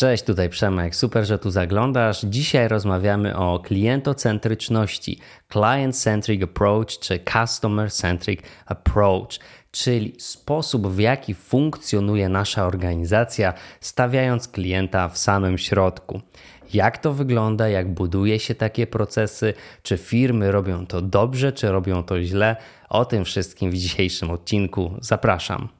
Cześć, tutaj Przemek. Super, że tu zaglądasz. Dzisiaj rozmawiamy o klientocentryczności, client-centric approach czy customer-centric approach, czyli sposób w jaki funkcjonuje nasza organizacja, stawiając klienta w samym środku. Jak to wygląda, jak buduje się takie procesy, czy firmy robią to dobrze, czy robią to źle? O tym wszystkim w dzisiejszym odcinku zapraszam.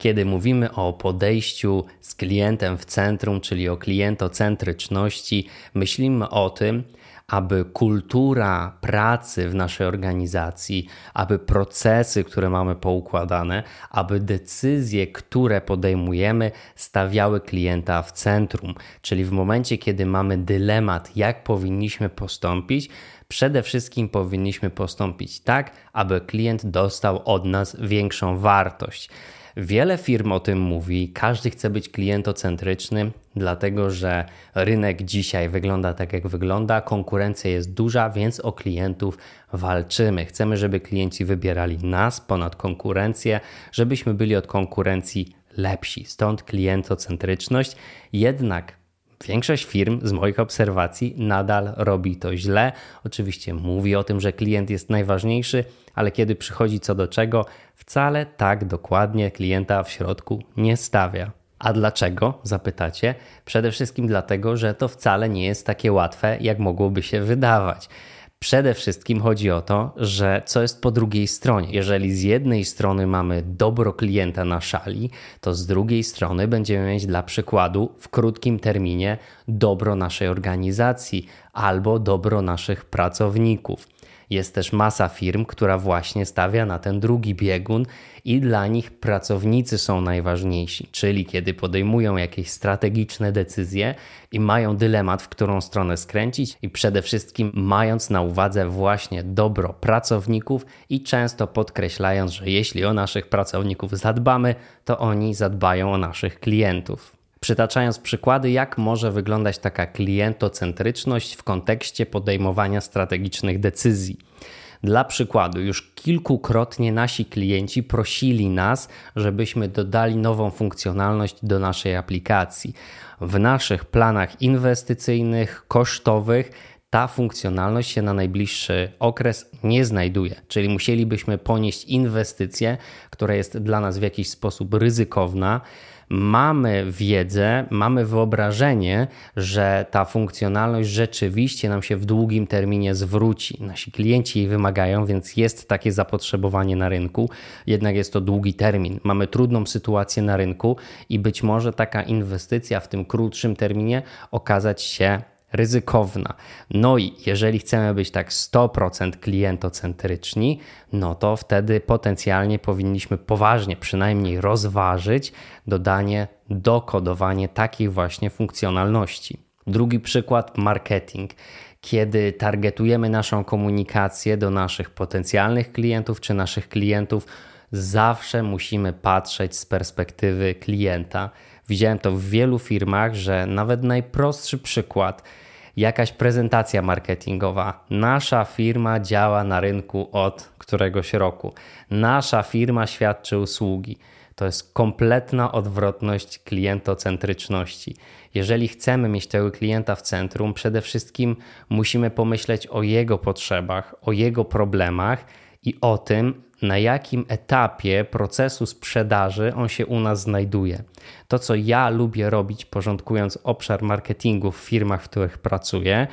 Kiedy mówimy o podejściu z klientem w centrum, czyli o klientocentryczności, myślimy o tym, aby kultura pracy w naszej organizacji, aby procesy, które mamy poukładane, aby decyzje, które podejmujemy, stawiały klienta w centrum. Czyli w momencie, kiedy mamy dylemat, jak powinniśmy postąpić, przede wszystkim powinniśmy postąpić tak, aby klient dostał od nas większą wartość. Wiele firm o tym mówi, każdy chce być klientocentryczny, dlatego że rynek dzisiaj wygląda tak, jak wygląda, konkurencja jest duża, więc o klientów walczymy. Chcemy, żeby klienci wybierali nas ponad konkurencję, żebyśmy byli od konkurencji lepsi. Stąd klientocentryczność. Jednak Większość firm z moich obserwacji nadal robi to źle. Oczywiście mówi o tym, że klient jest najważniejszy, ale kiedy przychodzi co do czego, wcale tak dokładnie klienta w środku nie stawia. A dlaczego? Zapytacie. Przede wszystkim dlatego, że to wcale nie jest takie łatwe, jak mogłoby się wydawać. Przede wszystkim chodzi o to, że co jest po drugiej stronie. Jeżeli z jednej strony mamy dobro klienta na szali, to z drugiej strony będziemy mieć dla przykładu w krótkim terminie dobro naszej organizacji albo dobro naszych pracowników. Jest też masa firm, która właśnie stawia na ten drugi biegun i dla nich pracownicy są najważniejsi, czyli kiedy podejmują jakieś strategiczne decyzje i mają dylemat, w którą stronę skręcić, i przede wszystkim mając na uwadze właśnie dobro pracowników i często podkreślając, że jeśli o naszych pracowników zadbamy, to oni zadbają o naszych klientów przytaczając przykłady, jak może wyglądać taka klientocentryczność w kontekście podejmowania strategicznych decyzji. Dla przykładu, już kilkukrotnie nasi klienci prosili nas, żebyśmy dodali nową funkcjonalność do naszej aplikacji. W naszych planach inwestycyjnych, kosztowych ta funkcjonalność się na najbliższy okres nie znajduje, czyli musielibyśmy ponieść inwestycję, która jest dla nas w jakiś sposób ryzykowna mamy wiedzę, mamy wyobrażenie, że ta funkcjonalność rzeczywiście nam się w długim terminie zwróci. Nasi klienci jej wymagają, więc jest takie zapotrzebowanie na rynku, jednak jest to długi termin. Mamy trudną sytuację na rynku i być może taka inwestycja w tym krótszym terminie okazać się ryzykowna. No i jeżeli chcemy być tak 100% klientocentryczni, no to wtedy potencjalnie powinniśmy poważnie przynajmniej rozważyć dodanie, dokodowanie takiej właśnie funkcjonalności. Drugi przykład marketing. Kiedy targetujemy naszą komunikację do naszych potencjalnych klientów czy naszych klientów, zawsze musimy patrzeć z perspektywy klienta. Widziałem to w wielu firmach, że nawet najprostszy przykład, jakaś prezentacja marketingowa. Nasza firma działa na rynku od któregoś roku. Nasza firma świadczy usługi. To jest kompletna odwrotność klientocentryczności. Jeżeli chcemy mieć tego klienta w centrum, przede wszystkim musimy pomyśleć o jego potrzebach, o jego problemach i o tym, na jakim etapie procesu sprzedaży on się u nas znajduje. To, co ja lubię robić, porządkując obszar marketingu w firmach, w których pracuję,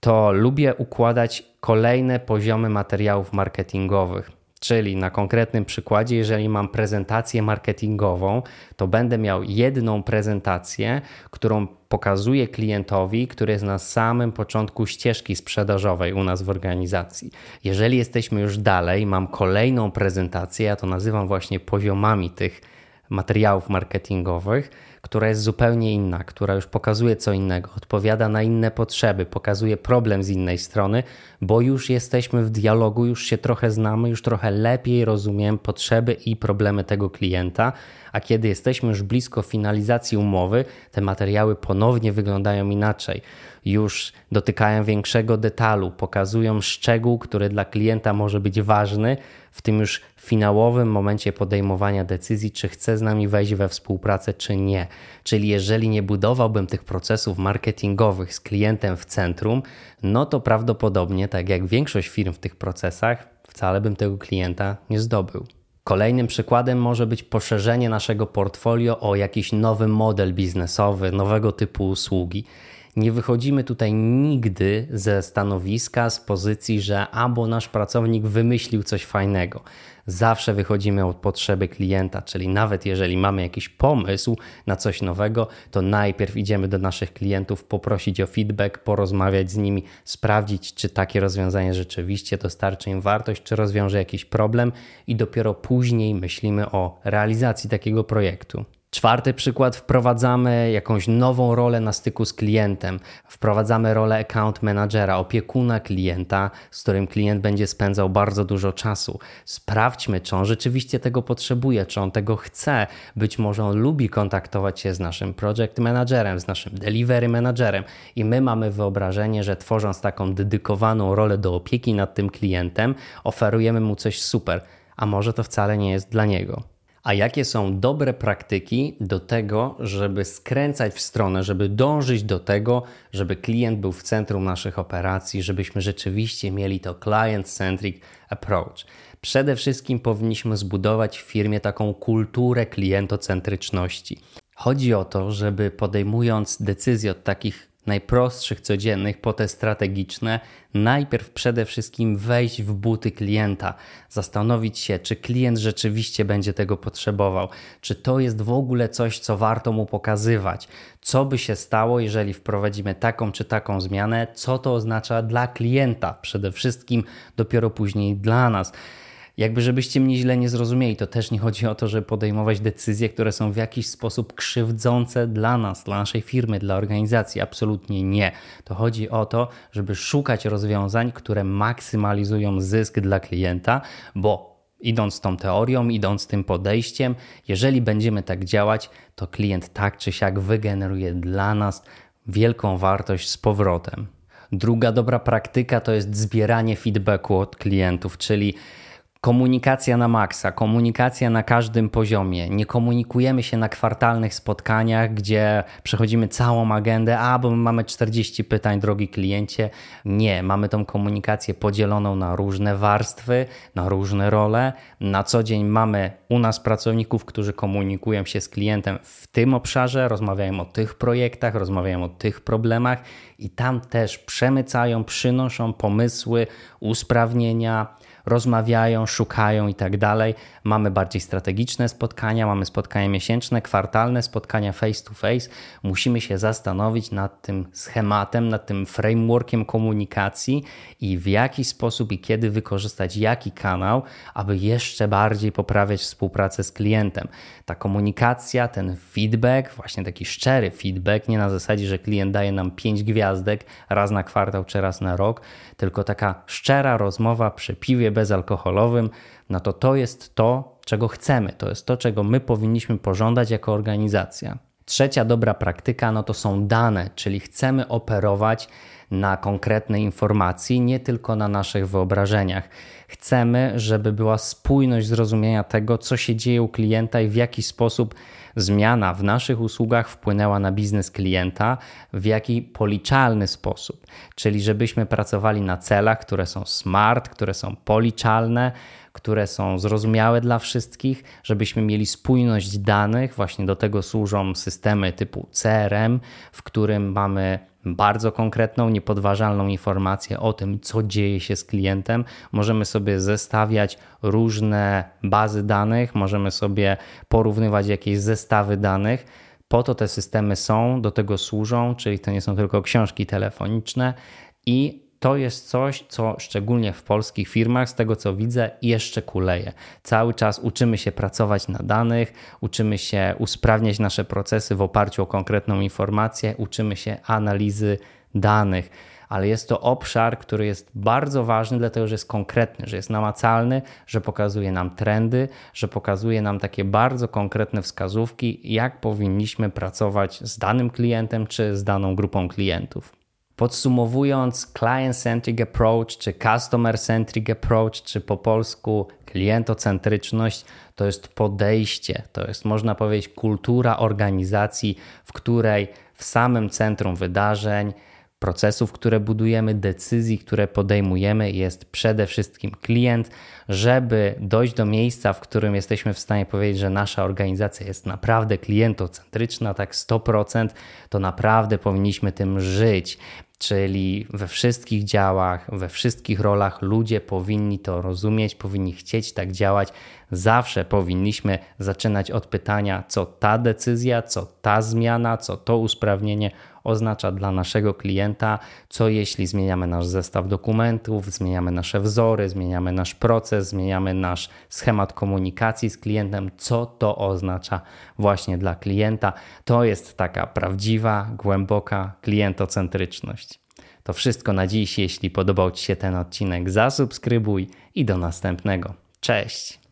to lubię układać kolejne poziomy materiałów marketingowych. Czyli na konkretnym przykładzie, jeżeli mam prezentację marketingową, to będę miał jedną prezentację, którą pokazuję klientowi, który jest na samym początku ścieżki sprzedażowej u nas w organizacji. Jeżeli jesteśmy już dalej, mam kolejną prezentację, ja to nazywam właśnie poziomami tych materiałów marketingowych, która jest zupełnie inna, która już pokazuje co innego, odpowiada na inne potrzeby, pokazuje problem z innej strony, bo już jesteśmy w dialogu, już się trochę znamy, już trochę lepiej rozumiem potrzeby i problemy tego klienta, a kiedy jesteśmy już blisko finalizacji umowy, te materiały ponownie wyglądają inaczej. Już dotykają większego detalu, pokazują szczegół, który dla klienta może być ważny w tym już finałowym momencie podejmowania decyzji, czy chce z nami wejść we współpracę, czy nie. Czyli jeżeli nie budowałbym tych procesów marketingowych z klientem w centrum, no to prawdopodobnie, tak jak większość firm w tych procesach, wcale bym tego klienta nie zdobył. Kolejnym przykładem może być poszerzenie naszego portfolio o jakiś nowy model biznesowy, nowego typu usługi. Nie wychodzimy tutaj nigdy ze stanowiska, z pozycji, że albo nasz pracownik wymyślił coś fajnego. Zawsze wychodzimy od potrzeby klienta, czyli nawet jeżeli mamy jakiś pomysł na coś nowego, to najpierw idziemy do naszych klientów, poprosić o feedback, porozmawiać z nimi, sprawdzić, czy takie rozwiązanie rzeczywiście dostarczy im wartość, czy rozwiąże jakiś problem, i dopiero później myślimy o realizacji takiego projektu. Czwarty przykład, wprowadzamy jakąś nową rolę na styku z klientem. Wprowadzamy rolę account managera, opiekuna klienta, z którym klient będzie spędzał bardzo dużo czasu. Sprawdźmy, czy on rzeczywiście tego potrzebuje, czy on tego chce. Być może on lubi kontaktować się z naszym project managerem, z naszym delivery managerem i my mamy wyobrażenie, że tworząc taką dedykowaną rolę do opieki nad tym klientem, oferujemy mu coś super, a może to wcale nie jest dla niego. A jakie są dobre praktyki do tego, żeby skręcać w stronę, żeby dążyć do tego, żeby klient był w centrum naszych operacji, żebyśmy rzeczywiście mieli to client-centric approach? Przede wszystkim powinniśmy zbudować w firmie taką kulturę klientocentryczności. Chodzi o to, żeby podejmując decyzje od takich najprostszych, codziennych po te strategiczne, najpierw przede wszystkim wejść w buty klienta, zastanowić się, czy klient rzeczywiście będzie tego potrzebował, czy to jest w ogóle coś, co warto mu pokazywać, co by się stało, jeżeli wprowadzimy taką czy taką zmianę, co to oznacza dla klienta, przede wszystkim dopiero później dla nas. Jakby żebyście mnie źle nie zrozumieli, to też nie chodzi o to, żeby podejmować decyzje, które są w jakiś sposób krzywdzące dla nas, dla naszej firmy, dla organizacji. Absolutnie nie. To chodzi o to, żeby szukać rozwiązań, które maksymalizują zysk dla klienta, bo idąc tą teorią, idąc tym podejściem, jeżeli będziemy tak działać, to klient tak czy siak wygeneruje dla nas wielką wartość z powrotem. Druga dobra praktyka to jest zbieranie feedbacku od klientów, czyli Komunikacja na maksa, komunikacja na każdym poziomie. Nie komunikujemy się na kwartalnych spotkaniach, gdzie przechodzimy całą agendę, a bo mamy 40 pytań, drogi kliencie. Nie, mamy tą komunikację podzieloną na różne warstwy, na różne role. Na co dzień mamy u nas pracowników, którzy komunikują się z klientem w tym obszarze, rozmawiają o tych projektach, rozmawiają o tych problemach i tam też przemycają, przynoszą pomysły, usprawnienia rozmawiają, szukają i tak dalej. Mamy bardziej strategiczne spotkania, mamy spotkania miesięczne, kwartalne, spotkania face to face. Musimy się zastanowić nad tym schematem, nad tym frameworkiem komunikacji i w jaki sposób i kiedy wykorzystać jaki kanał, aby jeszcze bardziej poprawiać współpracę z klientem. Ta komunikacja, ten feedback, właśnie taki szczery feedback, nie na zasadzie, że klient daje nam pięć gwiazdek raz na kwartał czy raz na rok, tylko taka szczera rozmowa przy piwie bezalkoholowym, no to to jest to, czego chcemy, to jest to, czego my powinniśmy pożądać jako organizacja. Trzecia dobra praktyka no to są dane, czyli chcemy operować na konkretnej informacji, nie tylko na naszych wyobrażeniach. Chcemy, żeby była spójność zrozumienia tego, co się dzieje u klienta i w jaki sposób zmiana w naszych usługach wpłynęła na biznes klienta, w jaki policzalny sposób. Czyli żebyśmy pracowali na celach, które są smart, które są policzalne, które są zrozumiałe dla wszystkich, żebyśmy mieli spójność danych. Właśnie do tego służą systemy typu CRM, w którym mamy bardzo konkretną, niepodważalną informację o tym, co dzieje się z klientem. Możemy sobie zestawiać różne bazy danych, możemy sobie porównywać jakieś zestawy danych. Po to te systemy są, do tego służą, czyli to nie są tylko książki telefoniczne i to jest coś, co szczególnie w polskich firmach, z tego co widzę, jeszcze kuleje. Cały czas uczymy się pracować na danych, uczymy się usprawniać nasze procesy w oparciu o konkretną informację, uczymy się analizy danych ale jest to obszar, który jest bardzo ważny, dlatego że jest konkretny, że jest namacalny, że pokazuje nam trendy, że pokazuje nam takie bardzo konkretne wskazówki, jak powinniśmy pracować z danym klientem czy z daną grupą klientów. Podsumowując, client-centric approach, czy customer-centric approach, czy po polsku klientocentryczność, to jest podejście, to jest można powiedzieć kultura organizacji, w której w samym centrum wydarzeń, procesów, które budujemy, decyzji, które podejmujemy, jest przede wszystkim klient, żeby dojść do miejsca, w którym jesteśmy w stanie powiedzieć, że nasza organizacja jest naprawdę klientocentryczna, tak 100%, to naprawdę powinniśmy tym żyć. Czyli we wszystkich działach, we wszystkich rolach ludzie powinni to rozumieć, powinni chcieć tak działać. Zawsze powinniśmy zaczynać od pytania, co ta decyzja, co ta zmiana, co to usprawnienie oznacza dla naszego klienta, co jeśli zmieniamy nasz zestaw dokumentów, zmieniamy nasze wzory, zmieniamy nasz proces, zmieniamy nasz schemat komunikacji z klientem, co to oznacza właśnie dla klienta. To jest taka prawdziwa, głęboka klientocentryczność. To wszystko na dziś. Jeśli podobał Ci się ten odcinek, zasubskrybuj i do następnego. Cześć!